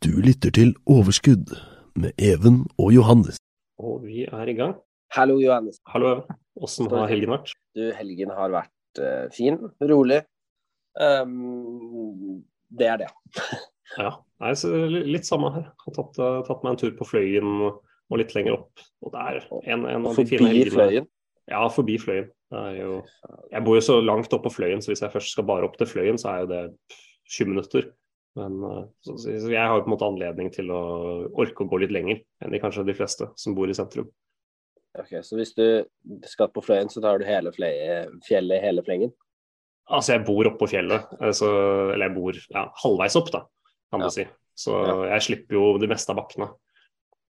Du lytter til Overskudd med Even og Johannes. Og vi er i gang. Hallo, Johannes. Hallo, åssen har helgen vært? Du, helgen har vært uh, fin, rolig. Um, det er det. ja. Nei, litt samme her. Har tatt, uh, tatt, meg en tur på Fløyen og litt lenger opp. Og det er en, en av de fine helgene. Forbi Fløyen? Ja, forbi Fløyen. Jo, jeg bor jo så langt opp på Fløyen, så hvis jeg først skal bare opp til Fløyen, så er jo det 20 minutter. Men uh, så, så jeg har jo på en måte anledning til å orke å gå litt lenger enn de, kanskje de fleste som bor i sentrum. Ok, Så hvis du skal på Fløyen, så tar du hele fjellet hele flengen? Altså, jeg bor oppå fjellet. Så, eller jeg bor ja, halvveis opp, da, kan ja. du si. Så ja. jeg slipper jo det meste av bakkene.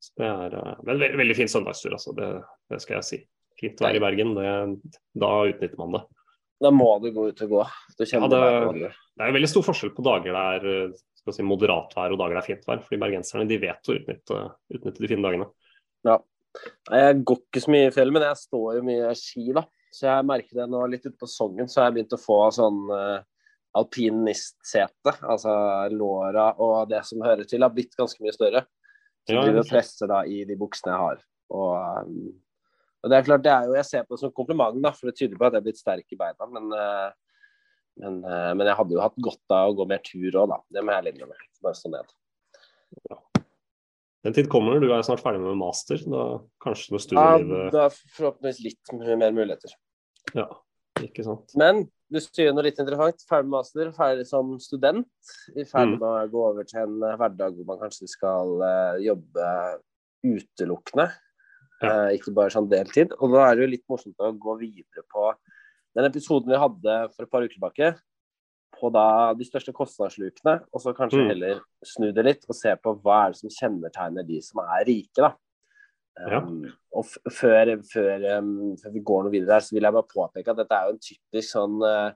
Så det er uh, en veldig, veldig fin søndagstur, altså. Det, det, skal jeg si. Fint å være i Bergen. Det, da utnytter man det. Da må du gå ut og gå. ja, det, det er veldig stor forskjell på dager det er eh, si, moderat vær og dager det er fint vær. fordi bergenserne de vet å utnytte, utnytte de fine dagene. Ja. Jeg går ikke så mye i fjellet, men jeg står jo mye ski, da. Så jeg merker det nå litt ute på Sogn, så har jeg begynt å få sånn uh, alpinistsete. Altså låra og det som hører til, har blitt ganske mye større. Så ja, driver og presser da i de buksene jeg har. Og um, og det er klart, det er jo, Jeg ser på det som kompliment, da, for det tyder på at jeg er blitt sterk i beina. Men, eh, men, eh, men jeg hadde jo hatt godt av å gå mer tur òg, da. Det må jeg legge med. Bare stå ned. Ja. Den tid kommer. Du er snart ferdig med master. Da kanskje noe studielivet Ja, da forhåpentligvis litt mer muligheter. Ja, ikke sant. Men du sier noe litt interessant. Ferdig med master, ferdig som student. Ferdig mm. med å gå over til en hverdag hvor man kanskje skal jobbe utelukkende. Ja. Uh, ikke bare sånn deltid. Og da er det jo litt morsomt å gå videre på den episoden vi hadde for et par uker tilbake. På da de største kostnadslukene, og så kanskje mm. heller snu det litt og se på hva er det som kjennetegner de som er rike, da. Um, ja. Og før, før, um, før, vi går noe videre der, så vil jeg bare påpeke at dette er jo en typisk sånn uh,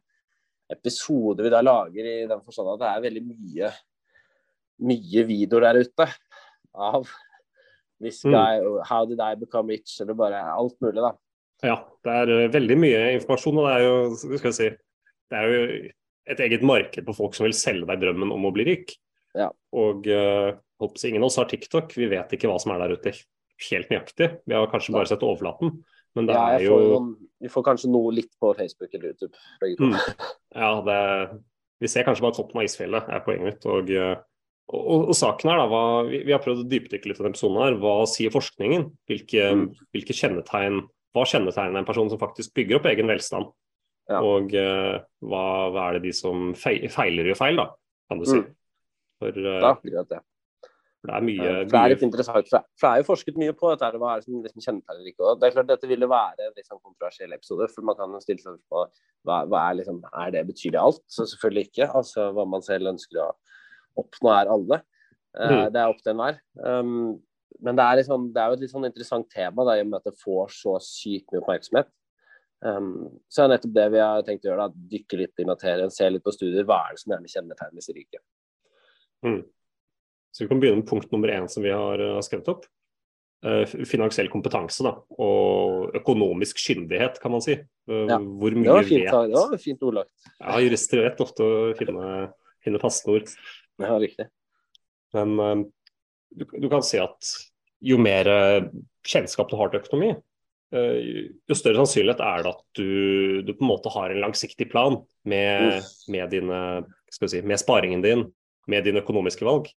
episode vi da lager i den forstand at det er veldig mye mye videoer der ute av This mm. guy, mm. How did I become rich? Eller bare alt mulig, da. Ja, det er uh, veldig mye informasjon. Og det er jo, skal jeg si, det er jo et eget marked på folk som vil selge deg drømmen om å bli rik. Ja. Og uh, ingen av oss har TikTok. Vi vet ikke hva som er der ute helt nøyaktig. Vi har kanskje bare sett overflaten. Men det ja, er jo noen, Vi får kanskje noe litt på Facebook eller YouTube. Mm. Ja, det, vi ser kanskje bare toppen av isfjellet, er poenget mitt. Og uh, og, og, saken her da, hva, vi, vi, har prøvd å dypdykke litt i denne episoden. her, Hva sier forskningen? Hvilke, mm. hvilke kjennetegn, Hva kjennetegner en person som faktisk bygger opp egen velstand? Ja. Og uh, hva, hva, er det de som feil, feiler gjør feil, da, kan du si. Mm. For, uh, ja, greit, ja. Det er mye, for det er litt interessant, for det er jo forsket mye på dette, hva er det som liksom kjennetegner ikke. Det er klart Dette ville være en liksom kontroversiell episode, for man kan stille seg på hva, hva er, liksom, er det betyr det alt? Så selvfølgelig ikke. Altså hva man selv ønsker å oppnå er alle. Uh, mm. Det er opp til enhver. Um, men det er, liksom, det er, jo et litt sånn interessant tema da, i og med at det får så sykt mye oppmerksomhet. Um, så er nettopp det vi har tenkt å gjøre. da, Dykke litt i materien, se litt på studier. Hva er det som gjerne kjennetegner disse rike? Mm. Så vi kan begynne med punkt nummer én som vi har uh, skrevet opp. Uh, finansiell kompetanse da, og økonomisk kyndighet, kan man si. Uh, ja. Hvor mye det var fint, vet Det var fint ordlagt. Ja, jurister vet ofte å finne, finne passende ord. Ja, riktig. Men uh, du, du, kan si at jo mer uh, kjennskap du har til økonomi, uh, jo større sannsynlighet er det at du, du, på en måte har en langsiktig plan med, med, dine, si, med sparingen din, med dine økonomiske valg.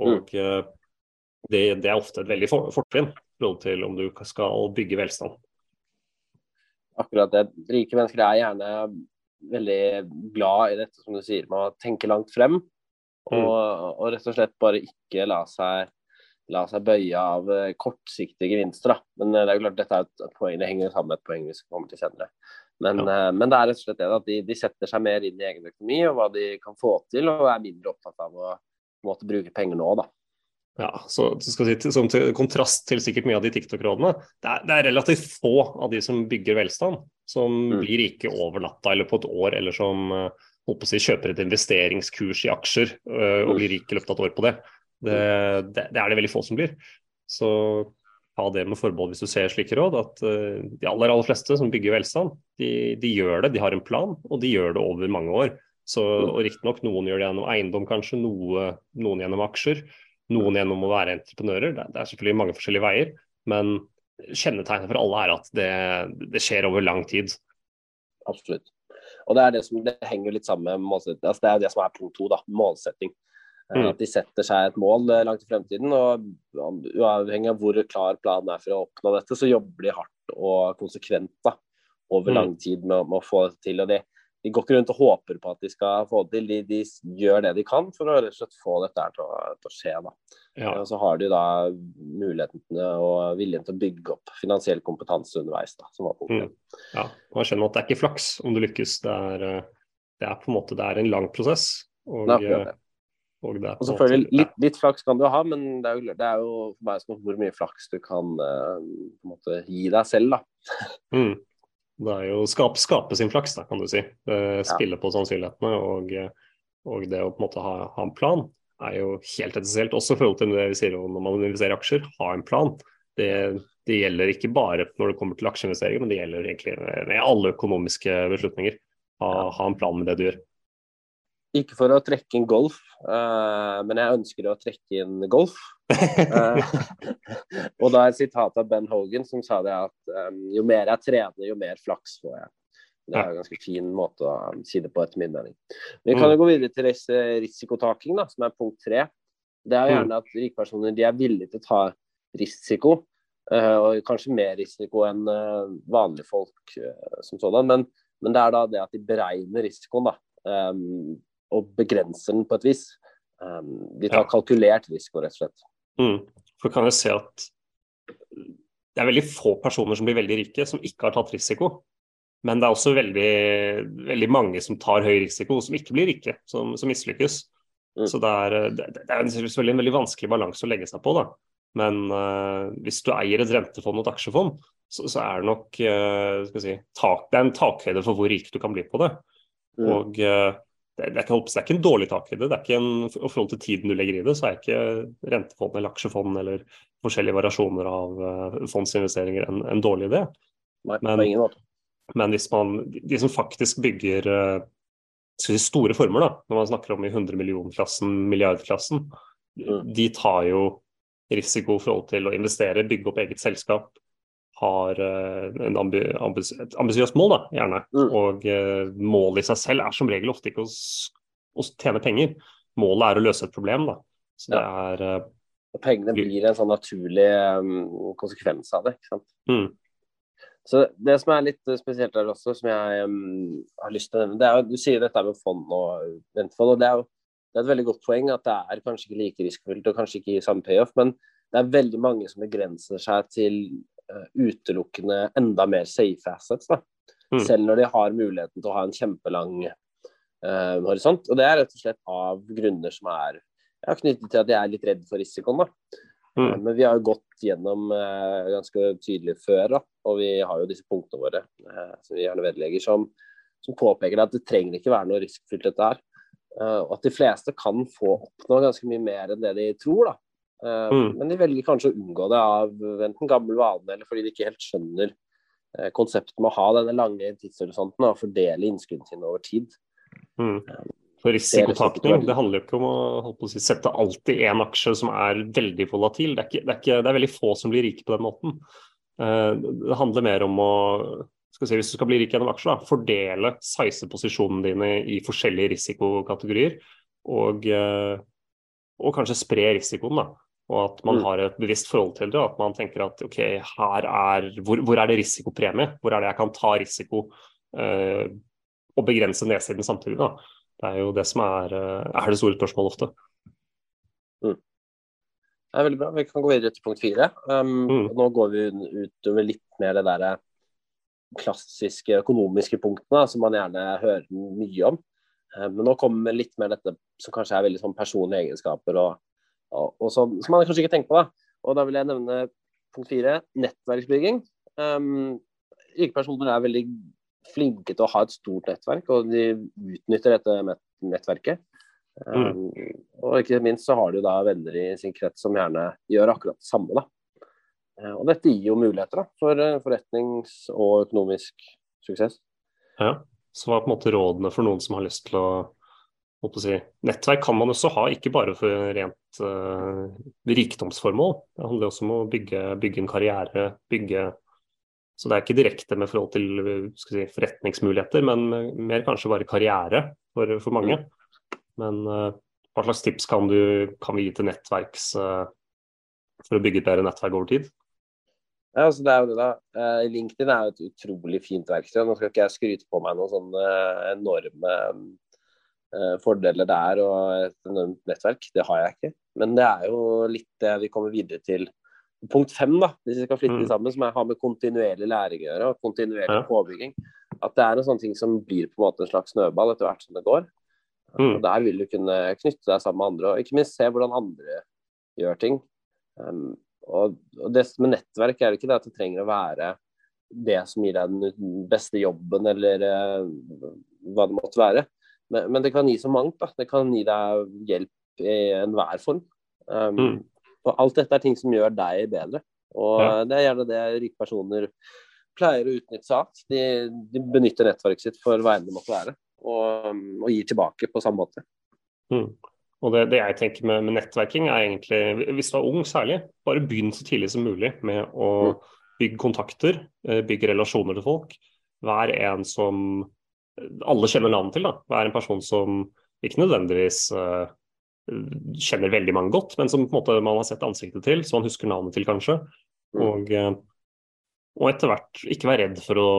Og mm. det, det, er ofte et veldig fortrinn forhold til om du skal bygge velstand. Akkurat det. Rike mennesker er gjerne veldig glad i dette, som du sier, med å tenke langt frem. Og, mm. og rett og slett bare ikke la seg, la seg bøye av eh, kortsiktige gevinster. Da. Men det er jo klart dette er et poeng, det henger sammen med et poeng vi skal komme til senere. Men, ja. uh, men det er rett og slett det at de, de, setter seg mer inn i egen økonomi og hva de kan få til, og er mindre opptatt av å måtte bruke penger nå. da. Ja, så skal si, Som til kontrast til sikkert mye av de TikTok-rådene, det, det, er relativt få av de som bygger velstand, som mm. blir rike over natta eller på et år, eller som uh, si, kjøper et investeringskurs i aksjer uh, og blir rik i løpet av et år på det. Det, det. det, er det veldig få som blir. Så ha det med forbehold hvis du ser slike råd, at uh, de aller, aller fleste som bygger velstand, de, de, gjør det, de har en plan, og de gjør det over mange år. Så, og Riktignok noen gjør det gjennom eiendom, kanskje, noe, noen gjennom aksjer, noen gjennom å være entreprenører. Det, det er selvfølgelig mange forskjellige veier, men kjennetegnet for alle er at det, det skjer over lang tid. Absolutt. Og det, er det, som, det henger litt sammen med målsetting. Altså det er det som er punkt to, da, målsetting. Mm. At de setter seg et mål eh, langt i fremtiden. og Uavhengig av hvor klar planen er for å oppnå dette, så jobber de hardt og konsekvent da, over mm. lang tid med, med, å få det til. og de, de, går ikke rundt og håper på at de skal få det til, de, de gjør det de kan for å rett og slett få dette til å, til å skje. Ja. Og så har de da muligheten og viljen til å bygge opp finansiell kompetanse underveis. da, som var punktet. Mm. Ja, man skjønner at det er ikke flaks om du lykkes. Det er, eh, det er på en måte det er en lang prosess. og... Nei, og, og selvfølgelig, litt, litt, flaks kan du ha, men det er jo, det er jo hvor mye flaks du kan uh, måte gi deg selv, da. mm. Det er jo skape, skape sin flaks, da, kan du si. Uh, spille ja. på sannsynlighetene og, og, det å på en måte ha, ha, en plan er jo helt essensielt. Også i forhold til det vi sier når man investerer i aksjer, ha en plan. Det, det, gjelder ikke bare når det kommer til aksjeinvesteringer, men det gjelder egentlig med alle økonomiske beslutninger. Ha, ha en plan med det du gjør. Ikke for å trekke inn golf, uh, men jeg ønsker å trekke inn golf. Uh, og da er et sitat av Ben Hogan som sa det at um, jo mer jeg trener, jo mer flaks får jeg. Det er en ganske fin måte å si det på, etter min mening. Vi kan jo mm. gå videre til risikotaking, da, som er punkt tre. Det er jo gjerne mm. at rikpersoner de er villige til å ta risiko, uh, og kanskje mer risiko enn vanlige folk som sådan. Men, men, det er da det at de beregner risikoen. da. Og begrenser den på et vis. De tar kalkulert risiko, rett og slett. Mm. For kan jeg se at det er veldig få personer som blir veldig rike, som ikke har tatt risiko. Men det er også veldig, veldig mange som tar høy risiko, som ikke blir rike, som, som mislykkes. Mm. Så det er, det, det er selvfølgelig en veldig vanskelig balanse å legge seg på. da. Men uh, hvis du eier et rentefond og et aksjefond, så, så er det nok uh, si, tak, det er en takhøyde for hvor rik du kan bli på det. Mm. Og uh, det, det er ikke en dårlig tak i det. det er ikke en, og forhold til tiden du legger i det, så er ikke rentefond eller aksjefond eller forskjellige variasjoner av uh, fondsinvesteringer en, en, dårlig idé. Men, men hvis man, de som faktisk bygger uh, store former, da, når man snakker om i 100 millionklassen, milliardklassen, mm. de tar jo risiko i forhold til å investere, bygge opp eget selskap, har uh, ambi ambis et ambisiøst mål, da, gjerne. Mm. Og uh, målet i seg selv er som regel ofte ikke å, å, tjene penger. Målet er å løse et problem. da. Så det ja. er uh, og Pengene blir en sånn naturlig um, konsekvens av det. ikke sant? Mm. Så Det som er litt spesielt der også, som jeg um, har lyst til å nevne, det er jo, Du sier dette med fond og rentefond. og det er jo det er et veldig godt poeng at det er kanskje ikke like risikofylt og kanskje ikke i samme payoff, men det er veldig mange som begrenser seg til Eh, utelukkende enda mer safe assets. da. Mm. Selv når de har muligheten til å ha en kjempelang uh, horisont. Og det er rett og slett av grunner som er ja, knyttet til at jeg er litt redd for risikoen. da. Mm. Uh, men vi har jo gått gjennom uh, ganske tydelig før, da. og vi har jo disse punktene våre som vi gjerne vedlegger, som, som, påpeker at det trenger ikke være noe risikofylt dette her. og at de fleste kan få oppnå ganske mye mer enn det de tror. da. Eh, mm. Men de velger kanskje å unngå det av enten gammel vane eller fordi de ikke helt skjønner eh, konseptet med å ha denne lange tidshorisonten og fordele innskuddene sine over tid. Mm. Eh, For risikotakning det handler jo ikke om å, å si, sette alltid én aksje som er veldig volatil. Det er, ikke, det, er ikke, det er, veldig få som blir rike på den måten. Det handler mer om å skal si, hvis du skal bli rik gjennom aksjer, da, fordele size-posisjonene dine i forskjellige risikokategorier. Og og kanskje spre risikoen. da, Og at man Mm. har et bevisst forhold til det. At man tenker at ok, her er Hvor, hvor er det risikopremie? Hvor er det jeg kan ta risiko eh, og begrense nedsiden samtidig? da. Det er jo det som er, eh, er det store spørsmålet ofte. Det er veldig bra. Vi kan gå videre til punkt fire. Um, Mm. Nå går vi utover litt mer det der klassiske økonomiske punktene som man gjerne hører mye om. Eh, Men nå kommer litt mer dette som kanskje er veldig sånn personlige egenskaper, og, og, som, som man kanskje ikke tenker på. da. Og da vil jeg nevne punkt fire, nettverksbygging. Um, Rikepersoner er veldig flinke til å ha et stort nettverk, og de utnytter dette nettverket. Um, og ikke minst så har de da venner i sin krets som gjerne gjør akkurat det samme. da. Eh, Og dette gir jo muligheter da, for eh, forretnings- og økonomisk suksess. Ja. Så hva er på en måte rådene for noen som har lyst til å si, Nettverk kan man også ha, ikke bare for rent uh, rikdomsformål. Det handler også om å bygge, bygge en karriere, bygge Så det er ikke direkte med forhold til skal si, forretningsmuligheter, men mer kanskje bare karriere for, for mange. Men uh, hva slags tips kan, du, kan vi gi til nettverks uh, for å bygge et bedre nettverk over tid? Ja, altså det er jo det da. Eh, LinkedIn er jo et utrolig fint verktøy. Nå skal ikke jeg skryte på meg noen sånne eh, enorme eh, fordeler der og et enormt nettverk. Det har jeg ikke. Men det er jo litt det vi kommer videre til. Punkt fem, da, hvis vi skal flytte Mm. sammen, som er, har med kontinuerlig læring å gjøre, og kontinuerlig Ja. påbygging. At det er en sånn ting som blir på en måte en slags snøball etter hvert som det går. Mm. Og Der vil du kunne knytte deg sammen med andre, og ikke minst se hvordan andre gjør ting. Um, og, og det med nettverk er det ikke det at det trenger å være det som gir deg den beste jobben, eller uh, hva det måtte være. Men, men det kan gi så mangt. da. Det kan gi deg hjelp i enhver form. Um, Mm. Og alt dette er ting som gjør deg bedre. Og Ja. det er gjerne det rike personer pleier å utnytte seg av. De, de benytter nettverket sitt for hva enn det måtte være, og, og gir tilbake på samme måte. Mm. Og det, det jeg tenker med, med nettverking er egentlig, hvis du er ung særlig, bare begynn så tidlig som mulig med å bygge kontakter, eh, bygge relasjoner til folk. Vær en som alle kjenner navnet til. da. er en person som ikke nødvendigvis uh, kjenner veldig mange godt, men som på en måte man har sett ansiktet til, som man husker navnet til kanskje. Mm. Og, eh, og etter hvert ikke være redd for å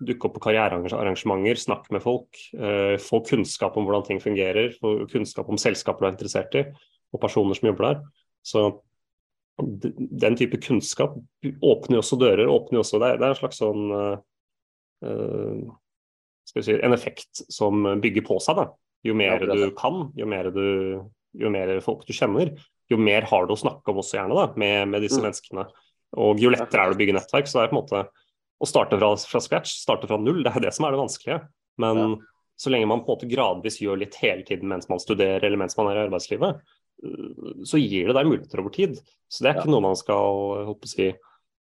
dukke opp på karrierearrangementer, snakke med folk, Uh, få kunnskap om hvordan ting fungerer, få kunnskap om selskaper du er interessert i, og personer som jobber der. Så den type kunnskap åpner jo også dører. åpner jo også, Det er, det er en slags sånn uh, si, En effekt som bygger på seg. da. Jo mer du kan, jo mer, du, jo mer folk du kjenner, jo mer har du å snakke om også gjerne da, med, med disse Mm. menneskene. Og jo lettere er det å bygge nettverk. Så det er på en måte å starte fra, fra scratch, starte fra null, det er det som er det vanskelige. Men Ja. så lenge man på en måte gradvis gjør litt hele tiden mens man studerer eller mens man er i arbeidslivet, øh, så gir det deg muligheter over tid. Så det er ikke Ja. noe man skal holdt på å si,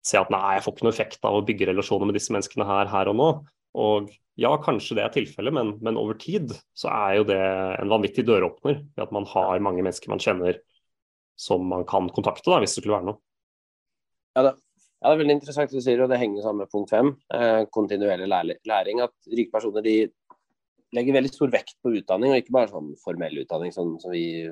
se at nei, jeg får ikke noe effekt av å bygge relasjoner med disse menneskene her, her og nå. Og ja, kanskje det er tilfellet, men, men over tid så er jo det en vanvittig døråpner. Ved at man har mange mennesker man kjenner som man kan kontakte, da, hvis det skulle være noe. Ja, det, ja, det er veldig interessant det du sier, og det henger sammen med punkt fem. Eh, kontinuerlig læring. At rike personer de legger veldig stor vekt på utdanning, og ikke bare sånn formell utdanning sånn som vi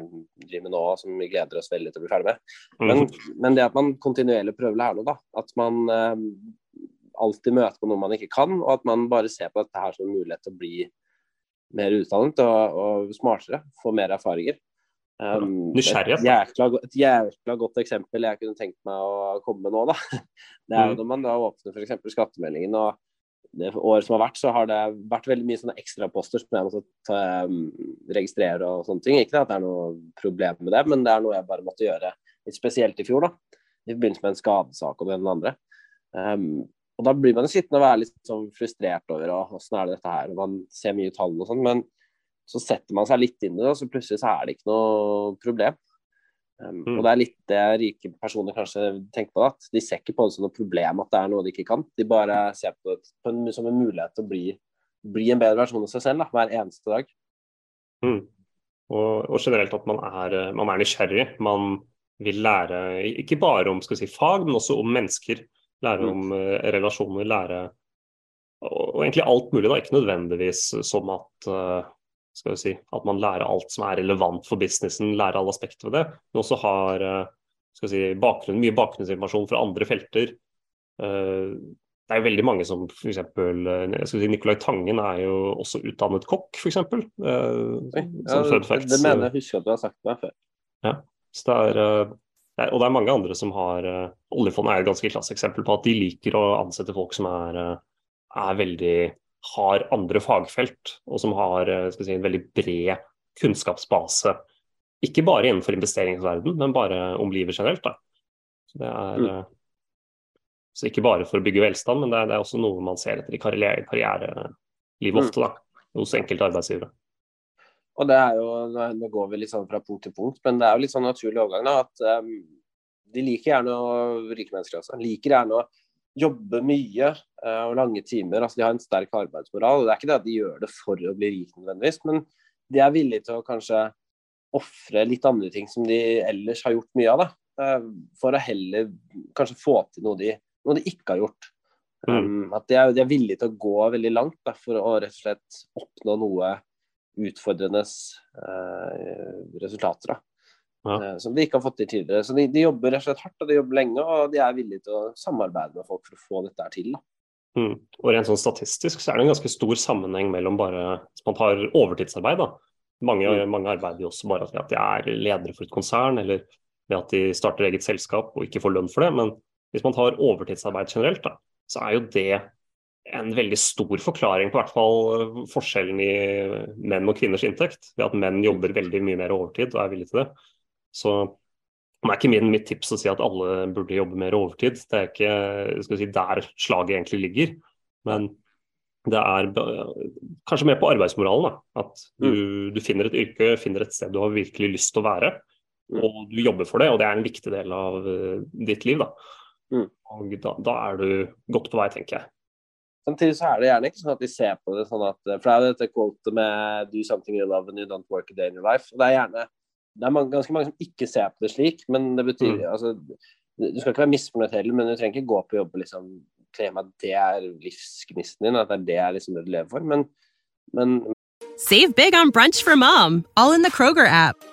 driver med nå, som vi gleder oss veldig til å bli ferdig med. Men, mm. men det at man kontinuerlig prøver å lære noe, da. At man eh, alltid møter på noe man ikke kan, og at man bare ser på dette her som en mulighet til å bli mer utdannet og, og smartere, få mer erfaringer. Um, Et jækla, et jækla godt eksempel jeg kunne tenkt meg å komme med nå, da. Det er jo Mm. når man da åpner f.eks. skattemeldingen, og det året som har vært, så har det vært veldig mye sånne ekstraposter som jeg måtte ta, um, registrere og sånne ting. Ikke at det er noe problem med det, men det er noe jeg bare måtte gjøre litt spesielt i fjor, da. I forbindelse med en skadesak og det ene og andre. Um, og da blir man sittende og være litt sånn frustrert over åssen er det dette her, og man ser mye tall og sånn, men så setter man seg litt inn i det, og så plutselig så er det ikke noe problem. Um, Mm. Og det er litt det rike personer kanskje tenker på, at de ser ikke på det som noe problem at det er noe de ikke kan. De bare ser på det på en, som en mulighet til å bli, bli en bedre versjon av seg selv da, hver eneste dag. Mm. Og, og generelt at man er, eh, man er nysgjerrig. Man vil lære ikke bare om skal si, fag, men også om mennesker. Lære Mm. om eh, relasjoner, lære og, egentlig alt mulig. da, Ikke nødvendigvis som at eh, skal vi si, at man lærer alt som er relevant for businessen, lærer alle aspekter ved det, men også har skal vi si, bakgrunn, mye bakgrunnsinformasjon fra andre felter. Det er jo veldig mange som f.eks. Si, Nicolai Tangen er jo også utdannet kokk, f.eks. Ja, det mener jeg husker at du har sagt meg før. Ja, så det er og det er mange andre som har uh, Oljefondet er et ganske klasseeksempel på at de liker å ansette folk som er, uh, er veldig har andre fagfelt, og som har uh, si, en veldig bred kunnskapsbase. Ikke bare innenfor investeringsverden, men bare om livet generelt. Da. Så det er mm. så ikke bare for å bygge velstand, men det er, det er også noe man ser etter i karriere, karrierelivet mm. ofte, da, hos enkelte arbeidsgivere. Og det er jo, Nå går vi litt sånn fra punkt til punkt, men det er jo litt sånn naturlig overgang. da, at um, De liker gjerne å rike mennesker altså. liker gjerne å jobbe mye uh, og lange timer. altså De har en sterk arbeidsmoral. og Det er ikke det at de gjør det for å bli rike nødvendigvis, men de er villige til å kanskje ofre litt andre ting som de ellers har gjort mye av. da, uh, For å heller kanskje få til noe de, noe de ikke har gjort. Um, mm. At de er, de er, villige til å gå veldig langt da, for å rett og slett oppnå noe utfordrende eh, resultater. da. Ja. Eh, som de ikke har fått til tidligere. Så de, de, jobber rett og slett hardt og de jobber lenge, og de er villige til å samarbeide med folk for å få dette til. da. Mm. Og rent sånn Statistisk så er det en ganske stor sammenheng mellom bare hvis man tar overtidsarbeid. da. Mange, mm. mange arbeider jo også bare ved at de er ledere for et konsern, eller ved at de starter eget selskap og ikke får lønn for det. Men hvis man tar overtidsarbeid generelt, da, så er jo det en veldig stor forklaring på hvert fall eh, forskjellen i menn og kvinners inntekt. Ved at menn jobber veldig mye mer overtid og er villig til det. Så det er ikke min, mitt tips å si at alle burde jobbe mer overtid. Det er ikke si, der slaget egentlig ligger. Men det er kanskje mer på arbeidsmoralen. Da. At du, mm. du, finner et yrke, finner et sted du har virkelig lyst til å være. Mm. Og du jobber for det, og det er en viktig del av uh, ditt liv. Da. Mm. Og da, da, er du godt på vei, tenker jeg. Samtidig så er det gjerne ikke sånn at de ser på det sånn at For det er jo dette quotet med 'do something you love and you don't work a day in your life'. og Det er gjerne det er mange, ganske mange som ikke ser på det slik, men det betyr mm. altså Du skal ikke være misfornøyd heller, men du trenger ikke gå på jobb og liksom klemme at det er livsgnisten din, at det er det jeg liksom du lever for. Men, men Save big on brunch for mom, all in the Kroger app.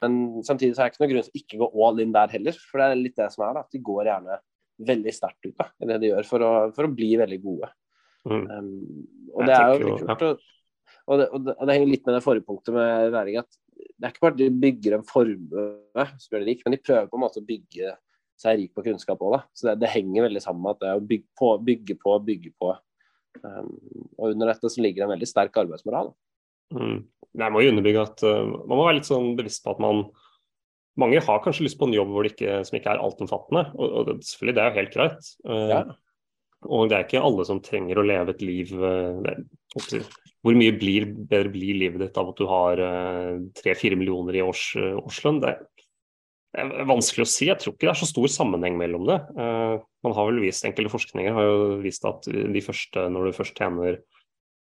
Men samtidig så er det ikke noen grunn til å ikke gå all in der heller. For det er litt det som er, da, at de går gjerne veldig sterkt ut da, i det de gjør, for å, for å bli veldig gode. Mm. Um, og, det er jo ja. og, det, og, det, og, det, henger litt med det forrige punktet med Væring at det er ikke bare at de bygger en formue som gjør det rik, men de prøver på en måte å bygge seg rik på kunnskap òg. Så det, det, henger veldig sammen med at det er å bygge på, bygge på, bygge på. Um, og under dette så ligger det en veldig sterk arbeidsmoral. Mm. Jeg må jo underbygge at uh, man må være litt sånn bevisst på at man mange har kanskje lyst på en jobb ikke, som ikke er altomfattende, og, og det, selvfølgelig det er jo helt greit. Uh, ja. Og det er ikke alle som trenger å leve et liv uh, Hvor mye blir, bedre blir livet ditt av at du har tre-fire millioner i års, årslønn? Det, det, er vanskelig å si. Jeg tror ikke det er så stor sammenheng mellom det. man har vel vist, Enkelte forskninger har jo vist at de første, når du først tjener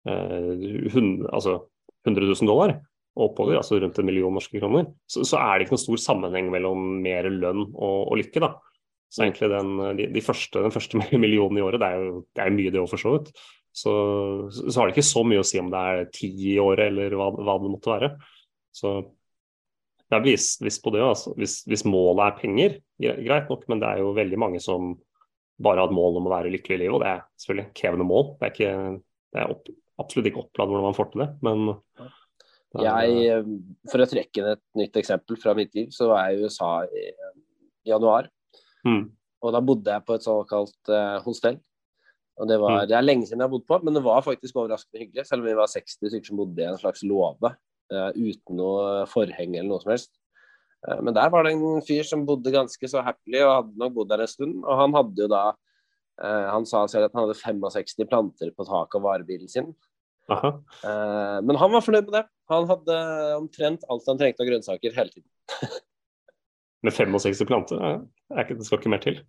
hund, altså 100 000 dollar og oppover, altså rundt en million norske kroner, så, så, er det ikke noen stor sammenheng mellom mer lønn og, og lykke. da. Så egentlig den, de, de første, den første millionen i året, det er jo det er mye det òg, for så vidt. Så, så, har det ikke så mye å si om det er ti i året eller hva, hva, det måtte være. Så jeg er bevisst, bevisst på det. Altså. Hvis, hvis, målet er penger, greit nok, men det er jo veldig mange som bare har et mål om å være lykkelig i livet, og det er selvfølgelig krevende mål. Det er, ikke, det er opp, absolutt ikke opplevd hvordan man får til det, men jeg, eh, For å trekke inn et nytt eksempel fra mitt liv, så var jeg i USA i januar. Mm. Og da bodde jeg på et såkalt uh, hostell. Og det, var, mm. det er lenge siden jeg har bodd på, men det var faktisk overraskende hyggelig. Selv om vi var 60 stykker som bodde i en slags låve uh, uten noe forheng eller noe som helst. Uh, men der var det en fyr som bodde ganske så happily og hadde nok bodd der en stund. Og han hadde jo da han sa selv at han hadde 65 planter på taket av varebilen sin. Uh, men han var fornøyd med det. Han hadde omtrent alt han trengte av grønnsaker hele tiden. med 65 planter er, er ikke, det skal ikke mer til.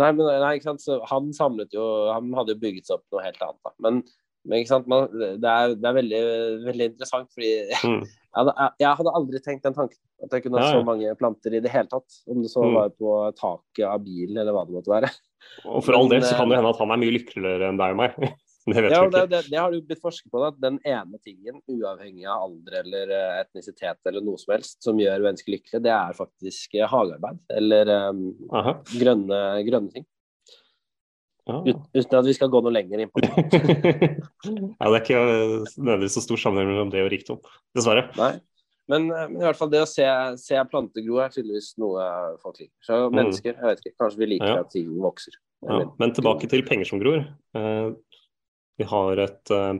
Nei, men nei, ikke sant? Så han samlet jo Han hadde jo bygget seg opp noe helt annet. da. Men, men ikke sant? Man, det, er, det er veldig, veldig interessant, fordi mm. Jeg, hadde, aldri tenkt den tanken. At jeg kunne ha så mange planter i det hele tatt. Om det så mm. var på taket av bilen eller hva det måtte være. Og for all del så kan det hende at han er mye lykkeligere enn deg og meg. Det vet ja, det, det, det, har du blitt forsket på. Da. Den ene tingen, uavhengig av alder eller eh, etnisitet eller noe som helst, som gjør mennesker lykkelige, det er faktisk eh, hagearbeid. Eller um, grønne, grønne, ting. Ah. Ut, uten at vi skal gå noe lenger inn på det. ja, det er ikke nødvendigvis så stor sammenheng mellom det og rikdom, dessverre. Nei. Men, men, i hvert fall det å se, se planter gro er tydeligvis noe folk liker. Så mm. mennesker, jeg vet ikke, kanskje vi liker ja. at ting vokser. Ja. Men tilbake til penger som gror. Uh, vi har et, eh,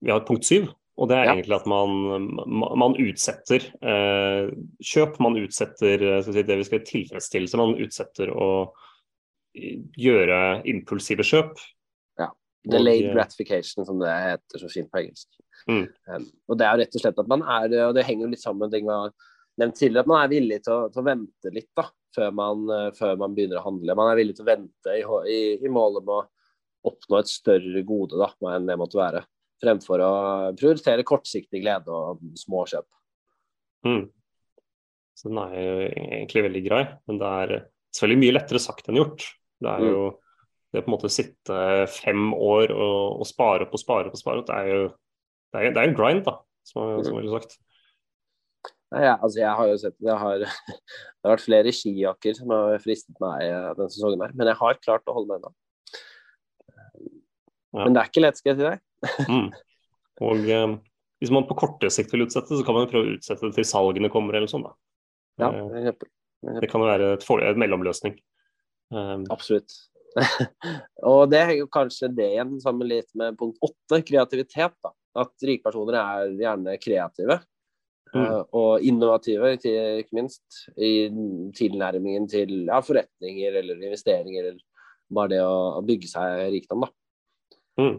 vi har et punkt syv, og det er ja. egentlig at man, man utsetter eh, kjøp. Man utsetter eh, si, det vi skal tilfredsstillelse. Man utsetter å gjøre impulsive kjøp. Ja. Delayed eh, gratification, som det heter så fint på engelsk. Mm. Um, og det er rett og slett at man er Og det henger jo litt sammen med ting vi har nevnt tidligere, at man er villig til å, til å vente litt da, før man, før man, begynner å handle. Man er villig til å vente i, i, i målet med å oppnå et større gode da, enn det måtte være. Fremfor å prioritere kortsiktig glede og små kjøp. Mm. Så den er jo egentlig veldig grei, men det er selvfølgelig mye lettere sagt enn gjort. Det er jo mm. det på en måte sitte fem år og, og spare og spare og spare det er jo det er, det er en grind, da, som, som ville sagt. Nei, ja, altså jeg har jo sett det har, det har vært flere skijakker som har fristet meg denne sesongen her, men jeg har klart å holde meg unna. Men det er ikke lett, skal jeg si deg. mm. Og eh, hvis man på kortere sikt vil utsette så kan man prøve å utsette det til salgene kommer eller sånn. da. Ja, eh, det, hjelper. det kan jo være et, for, et mellomløsning. Um, Absolutt. og det er jo kanskje det igjen sammen litt med punkt åtte, kreativitet. da. At rike personer er gjerne kreative. Mm. Uh, og innovative, ikke minst, i tilnærmingen til ja, forretninger eller investeringer, eller bare det å, bygge seg rikdom. da. Mm.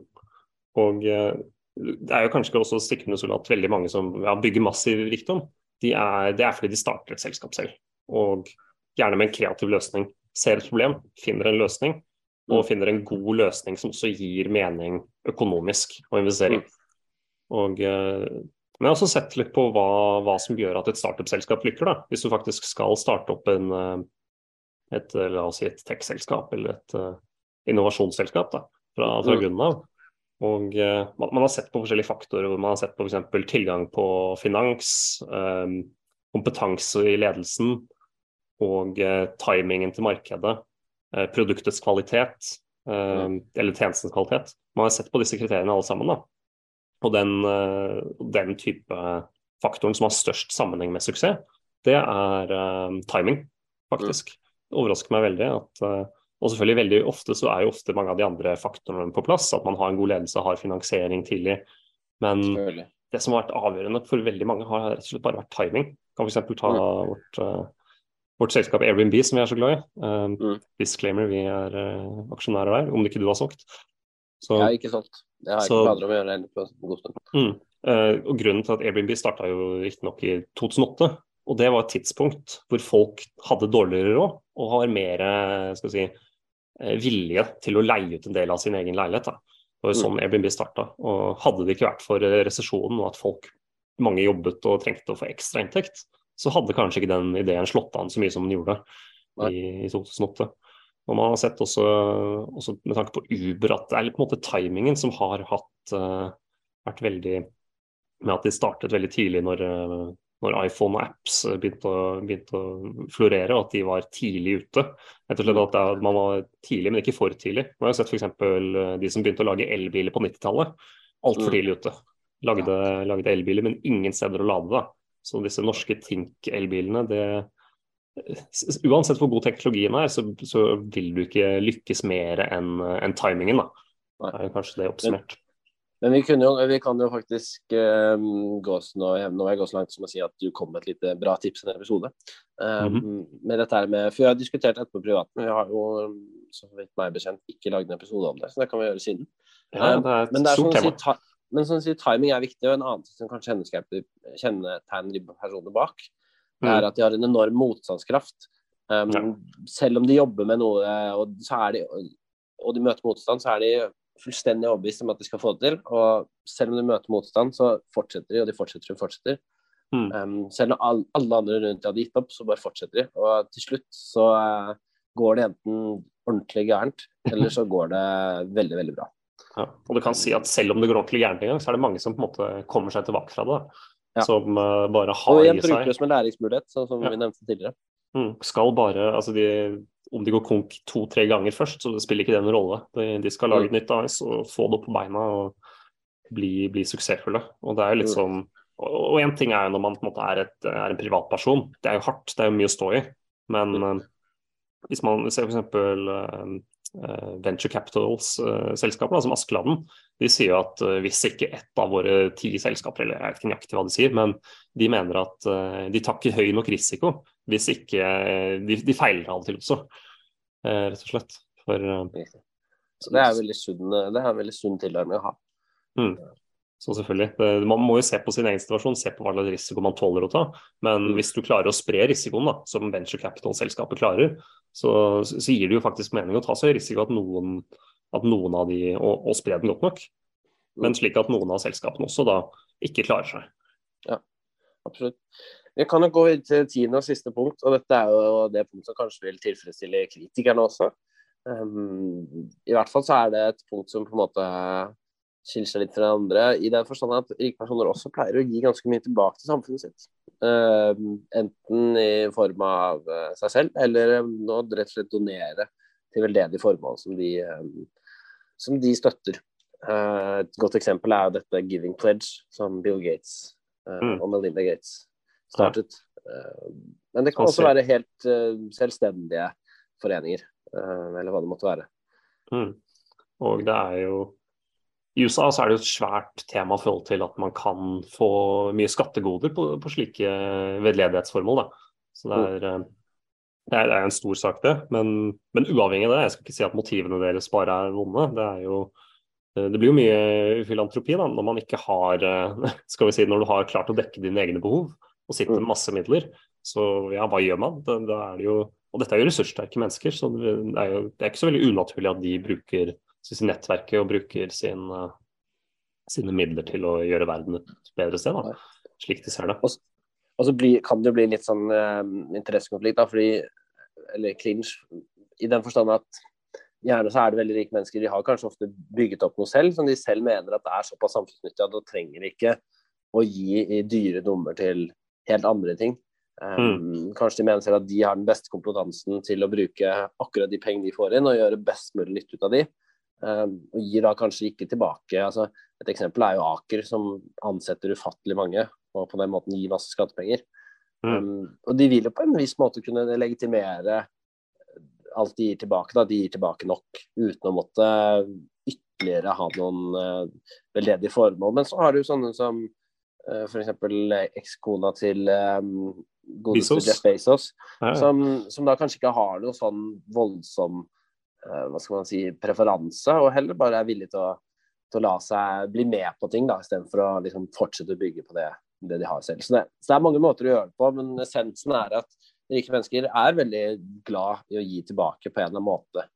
Og eh, det er jo kanskje også stikkende så at veldig mange som ja, bygger massiv rikdom, de er, det er fordi de starter et selskap selv. Og gjerne med en kreativ løsning. Ser et problem, finner en løsning, og mm. finner en god løsning som også gir mening økonomisk og investering. Mm. Og, eh, men jeg har også sett litt på hva, hva som gjør at et startup-selskap lykker. da. Hvis du faktisk skal starte opp en, eh, et, la oss si et tech-selskap eller et uh, innovasjonsselskap. da fra, fra mm. grunnen av. Og uh, man, man, har sett på forskjellige faktorer. hvor Man har sett på f.eks. tilgang på finans, um, kompetanse i ledelsen og uh, timingen til markedet. Uh, produktets kvalitet, mm. eller tjenestens kvalitet. Man har sett på disse kriteriene alle sammen. da. Og den, den type faktoren som har størst sammenheng med suksess, det er timing, faktisk. Det overrasker meg veldig at og selvfølgelig veldig ofte så er jo ofte mange av de andre faktorene på plass. At man har en god ledelse, har finansiering tidlig. Men det som har vært avgjørende for veldig mange, har rett og slett bare vært timing. Kan f.eks. ta mm. vårt, uh, vårt, selskap Airbnb, som vi er så glad i. Um, mm. Disclaimer, vi er uh, aksjonærer der, om det ikke du har solgt. Så, jeg har ikke solgt. Det har jeg så, ikke planer om å gjøre på en god stund. Mm, uh, og Grunnen til at Airbnb starta jo riktignok i 2008. Og det var et tidspunkt hvor folk hadde dårligere råd og har mer skal si, Eh, vilje til å leie ut en del av sin egen leilighet. Da. Det var jo sånn mm. Airbnb starta. Og hadde det ikke vært for eh, resesjonen og at folk mange jobbet og trengte å få ekstra inntekt, så hadde kanskje ikke den ideen slått an så mye som den gjorde i, i 2008. Og man har sett også, også, med tanke på Uber at det er på en måte timingen som har hatt, uh, vært veldig Med at de startet veldig tidlig når, uh, når iPhone og apps begynte å, begynte å, florere, og at de var tidlig ute. Rett og slett at er, Man var tidlig, men ikke for tidlig. Man har sett f.eks. Eh, de som begynte å lage elbiler på 90-tallet. Altfor mm. tidlig ute. Lagde, lagde, elbiler, men ingen steder å lade. da. Så disse norske Tink-elbilene, det Uansett hvor god teknologien er, så, så vil du ikke lykkes mer enn en timingen. da. Det er kanskje det oppsummert. Men vi, jo, vi, kan jo faktisk um, gå nå, nå har jeg gått så langt som å si at du kom med et lite bra tips i en episode. Um, mm -hmm. med dette her med, For vi har diskutert etterpå privat, men vi har jo så vidt meg bekjent ikke lagd en episode om det. Så det kan vi gjøre siden. Ja, det er et men det er stort sånn tema. Si, men sånn si, timing er viktig, og en annen ting som kanskje kjennetegner personene bak, er at de har en enorm motstandskraft. Um, Ja. Selv om de jobber med noe og, så er de, og de møter motstand, så er de fullstendig overbevist om at de skal få det til. Og selv om de møter motstand, så fortsetter de, og de fortsetter og fortsetter. Mm. Um, selv når all, alle andre rundt de hadde gitt opp, så bare fortsetter de. Og til slutt så uh, går det enten ordentlig gærent, eller så går det veldig, veldig bra. Ja. Og du kan si at selv om det går ordentlig gærent en gang, så er det mange som på en måte kommer seg tilbake fra det. Ja. Som uh, bare har i seg bruker det som en læringsmulighet, sånn som Ja. vi nevnte tidligere. mm, Skal bare Altså de om de går konk to-tre ganger først, så det spiller ikke det noen rolle. De, de skal lage et nytt AS og få det opp på beina og bli, bli suksessfulle. Og det er jo litt Mm. sånn Og én ting er jo når man på en måte er, et, er en privatperson. Det er jo hardt, det er jo mye å stå i. Men Mm. eh, hvis man ser f.eks. Uh, Venture Capitals-selskaper, som Askeladden, de sier at eh, hvis ikke ett av våre ti selskaper, eller jeg vet ikke nøyaktig hva de sier, men de mener at eh, de tar ikke høy nok risiko hvis ikke eh, De, de feiler av og til også, eh, rett og slett. For eh, Så det er veldig sunn, det er veldig sunn tilnærming å ha. mm, Så selvfølgelig. Det, man må jo se på sin egen situasjon, se på hva slags risiko man tåler å ta. Men Mm. hvis du klarer å spre risikoen, da, som venture capital-selskapet klarer, så, så gir det jo faktisk mening å ta seg risiko at noen, at noen av de Og, og spre den godt nok. Men slik at noen av selskapene også da ikke klarer seg. Ja, Absolutt. Vi kan jo gå til tiende og siste punkt, og dette er jo det punktet som kanskje vil tilfredsstille kritikerne også. Um, I hvert fall så er det et punkt som på en måte skiller seg litt fra andre, i den forstand at rike personer også pleier å gi ganske mye tilbake til samfunnet sitt. Uh, enten i form av eh, seg selv, eller um, rett og slett donere til veldedige formål som de, um, som de støtter. Uh, et godt eksempel er jo dette Giving Pledge, som Bill Gates uh, Mm. og Melinda Gates startet. Eh, men det kan også være helt selvstendige foreninger, eller hva det måtte være. Mm. Og det er jo I USA så er det jo et svært tema i forhold til at man kan få mye skattegoder på, på slike veldedighetsformål. Så det eh, det er, er en stor sak, det. Men, men uavhengig av det, jeg skal ikke si at motivene deres bare er vonde. Det er jo eh, det blir jo mye filantropi da, når man ikke har eh, skal vi si, Når du har klart å dekke dine egne behov og sitter med masse midler. Så ja, hva gjør man? Da, da er det jo, og dette er jo ressurssterke mennesker, så det er jo det er ikke så veldig unaturlig at de bruker sin nettverket og bruker sin, eh, sine midler til å gjøre verden et bedre sted, da, slik de ser det. Og, og så bli, kan det jo bli litt sånn uh, interessekonflikt, da, fordi Eller clinch, i den forstand at gjerne så er det veldig rike mennesker. De har kanskje ofte bygget opp noe selv som de selv mener at det er såpass samfunnsnyttig at de trenger ikke å gi i dyre dommer til helt andre ting. Um, Kanskje de mener selv at de har den beste kompetansen til å bruke akkurat de pengene de får inn, og gjøre best mulig nytte ut av de. Um, og gir da kanskje ikke tilbake. altså Et eksempel er jo Aker, som ansetter ufattelig mange, og på den måten gir masse skattepenger. Mm. Um, og de vil jo på en viss måte kunne legitimere alt de gir tilbake. da, De gir tilbake nok uten å måtte ytterligere ha noen uh, veldedige formål. Men så har du sånne som uh, f.eks. ekskona til um. Jeff Bezos, Ja, ja. som, som da kanskje ikke har noe sånn voldsom eh, hva skal man si, preferanse, og heller bare er villig til å, til å la seg bli med på ting, da, istedenfor å liksom, fortsette å bygge på det, det de har selv. Så det, så det er mange måter å gjøre det på, men essensen er at rike mennesker er veldig glad i å gi tilbake på en eller annen måte,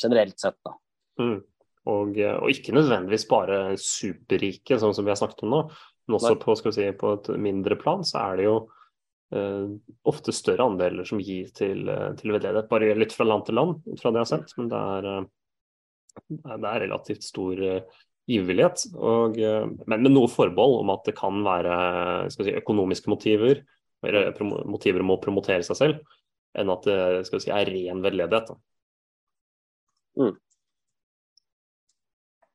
generelt sett. da. Mm. Og, eh, og ikke nødvendigvis bare superrike, sånn som vi har snakket om nå. Men også på, si, på et mindre plan så er det jo eh, ofte større andeler som gir til, eh, til veldedighet. Varierer litt fra land til land, fra det jeg har sett, men det er, eh, det er- relativt stor eh, givervillighet. Eh, men med noe forbehold om at det kan være skal si, økonomiske motiver, eller motiver om å promotere seg selv, enn at det skal si, er ren veldedighet. Mm.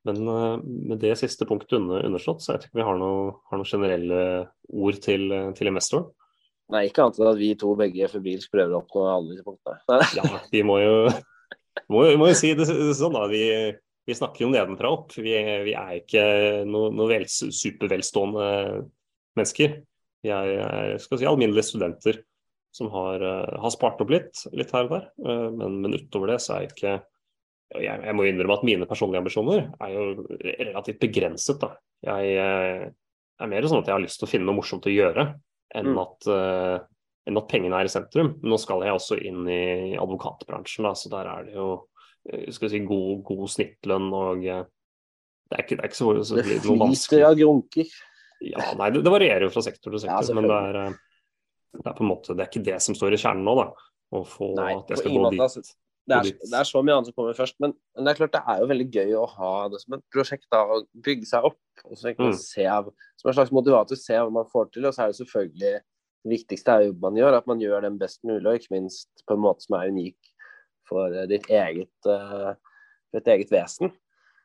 Men eh, med det siste punktet under, underslått, så jeg tror ikke vi har noe, har noen generelle ord til, eh, til investoren. Nei, ikke annet enn at vi to begge febrilsk prøver å oppnå alle disse punktene. Ja, vi må jo, må, må jo si det sånn, da. Vi, vi snakker jo nedenfra opp. Vi, vi er ikke noe, noe vel, supervelstående mennesker. Vi er, er si, alminnelige studenter som har, eh, har spart opp litt, litt her og der. Eh, Men, men utover det så er jeg ikke jeg, jeg må innrømme at mine personlige ambisjoner er jo relativt begrenset. da. Jeg jeg er mer sånn at jeg har lyst til å finne noe morsomt å gjøre, enn Mm. at, eh, enn at pengene er i sentrum. Men nå skal jeg også inn i advokatbransjen, da, så der er det jo eh, skal si, god, god snittlønn og eh, det er ikke, det er ikke så, så Det noe vanskelig. flyter av grunker. Ja, nei, det, det varierer jo fra sektor til Ja, sektor, men det er, det er på en måte, det er ikke det som står i kjernen nå, da. Å få Nei, at jeg skal gå dit. altså. Det er, det er så mye annet som kommer først, men, men det er klart det er jo veldig gøy å ha det som et prosjekt. da, Å bygge seg opp. og så Mm. se Som en slags motivator, se hva man får til. Og så er det selvfølgelig det viktigste er jo jobben man gjør, at man gjør den best mulig, og ikke minst på en måte som er unik for eh, ditt eget, uh, ditt eget vesen.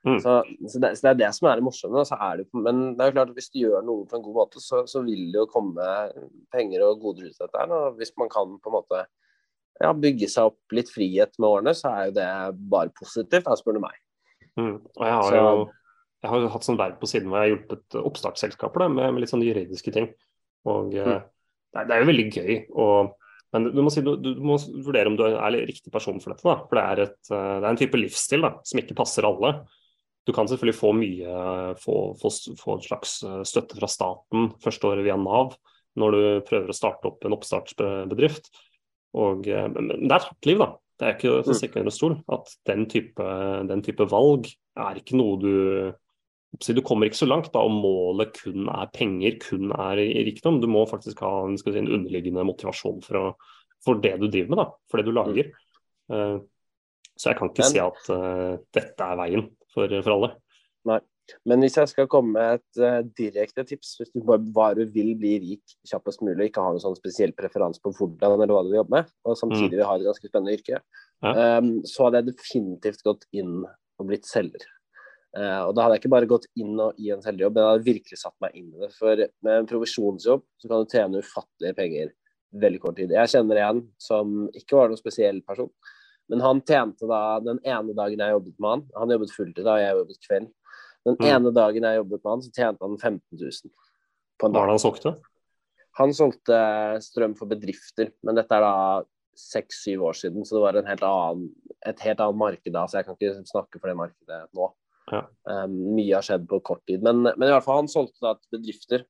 Mm. Så, så, det, så det er det som er det morsomme. Så er det, men det er jo klart at hvis du gjør noe på en god måte, så, så vil det jo komme penger og goder ut av dette. og Hvis man kan på en måte ja, bygge seg opp litt frihet med årene, så er jo det bare positivt, da, spør du meg. Mm. Og jeg har Så- jo jeg har jo hatt sånn verv på siden hvor jeg har hjulpet oppstartsselskaper med, med litt sånn juridiske ting. Og eh, Mm. det, er, det er jo veldig gøy. Og, men du må, si, du, du må vurdere om du er riktig person for dette. da, For det er, et, eh, det er en type livsstil da, som ikke passer alle. Du kan selvfølgelig få mye, få, få, få en slags eh, støtte fra staten første året via Nav når du prøver å starte opp en oppstartsbedrift. Og, eh, men det er et hardt liv, da. Det er ikke til å stikke under stol. At den type, den type valg er ikke noe du Du kommer ikke så langt da om målet kun er penger, kun er rikdom. Du må faktisk ha en, si, en underliggende motivasjon for, å, for det du driver med, da, for det du lager. Eh, så jeg kan ikke Men- si at uh, dette er veien for, for alle. Men hvis jeg skal komme med et uh, direkte tips, hvis du bare, vil bli rik kjappest mulig, ikke har noen sånn spesiell preferanse på hvordan eller hva du vil jobbe med, og samtidig vil ha et ganske spennende yrke, Ja. um, så hadde jeg definitivt gått inn og blitt selger. Uh, og da hadde jeg ikke bare gått inn og i en selgerjobb, men jeg hadde virkelig satt meg inn i det. For med en provisjonsjobb så kan du tjene ufattelige penger veldig kort tid. Jeg kjenner en som ikke var noen spesiell person, men han tjente da den ene dagen jeg jobbet med han, han jobbet fulltid da, jeg jobbet kveld. Den Mm. ene dagen jeg jobbet med han, så tjente han 15 000 på en Hva var det han solgte? Han solgte strøm for bedrifter, men dette er da seks-syv år siden, så det var en helt annen, et helt annet marked da, så jeg kan ikke snakke for det markedet nå. Ja. Um, mye har skjedd på kort tid, men, men i hvert fall han solgte da til bedrifter.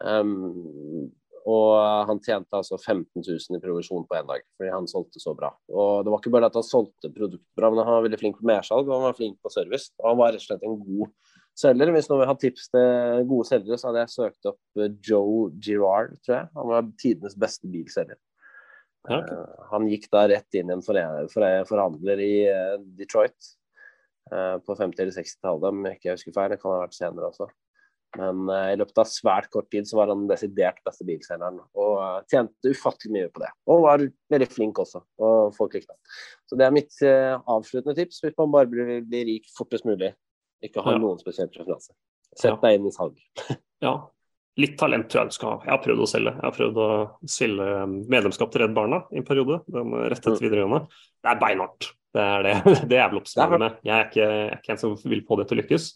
Um, og han tjente altså 15 000 i provisjon på én dag, fordi han solgte så bra. Og det var ikke bare at han solgte produkter bra, men han var veldig flink på mersalg og han var flink på service. Og han var rett og slett en god selger. Hvis noen vil ha tips til gode selgere, så hadde jeg søkt opp eh, Joe Girard, tror jeg. Han var tidenes beste bilselger. Ja, ok. Eh, Han gikk da rett inn i en for- for- forhandler i eh, Detroit eh, på 50- eller 60-tallet, om jeg ikke husker feil. Det kan ha vært senere også. Men eh, i løpet av svært kort tid så var han desidert beste bilselgeren. Og uh, tjente ufattelig mye på det. Og var veldig flink også. Og folk likte han. Så det er mitt eh, avsluttende tips hvis man bare blir, blir rik fortest mulig. Ikke ha Ja. noen spesiell preferanse. Sett deg inn i salg. Ja, litt talent tror jeg du skal ha. Jeg har prøvd å selge. Jeg har prøvd å selge medlemskap til Redd Barna i en periode. Den rett etter Mm. videregående. Det er beinhardt. Det er det. Det er vel oppsummerende. Jeg er ikke, jeg er ikke en som vil få det til å lykkes.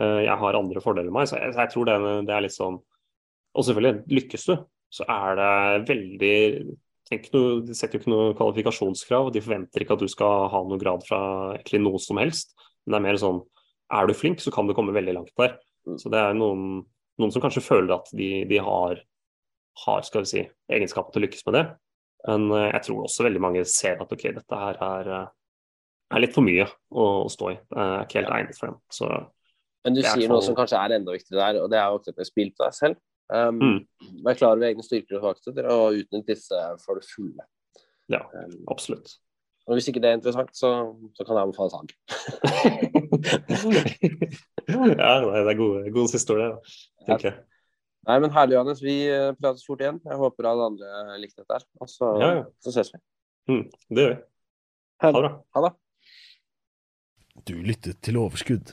Eh, Jeg har andre fordeler enn meg, så jeg, jeg tror det, det er litt sånn Og selvfølgelig, lykkes du, så er det veldig tenk noe, De setter jo ikke noe kvalifikasjonskrav. De forventer ikke at du skal ha noe grad fra egentlig noe som helst. Men det er mer sånn Er du flink, så kan du komme veldig langt der. Mm. Så det er noen, noen som kanskje føler at de, de har, har skal vi si, egenskapen til å lykkes med det. Men eh, jeg tror også veldig mange ser at ok, dette her er, eh, er litt for mye å, å stå i. Det er ikke helt egnet for dem. Så Men du er sier noe som kanskje er enda viktigere der, og det er jo akkurat det spill på deg selv. Um, Mm. Vær klar over egne styrker og svakheter, og utnytt disse for det fulle. ja, Um, absolutt. og hvis ikke det er interessant, så, så kan jeg anbefale salg. ja, det er gode, gode siste ord, det. tenker jeg. Nei, men herlig, Johannes. Vi eh, prates fort igjen. Jeg håper alle andre likte dette her. Og så, Ja, ja. så ses vi. Mm, det gjør vi. Ha det bra. Ha det. Du lyttet til Overskudd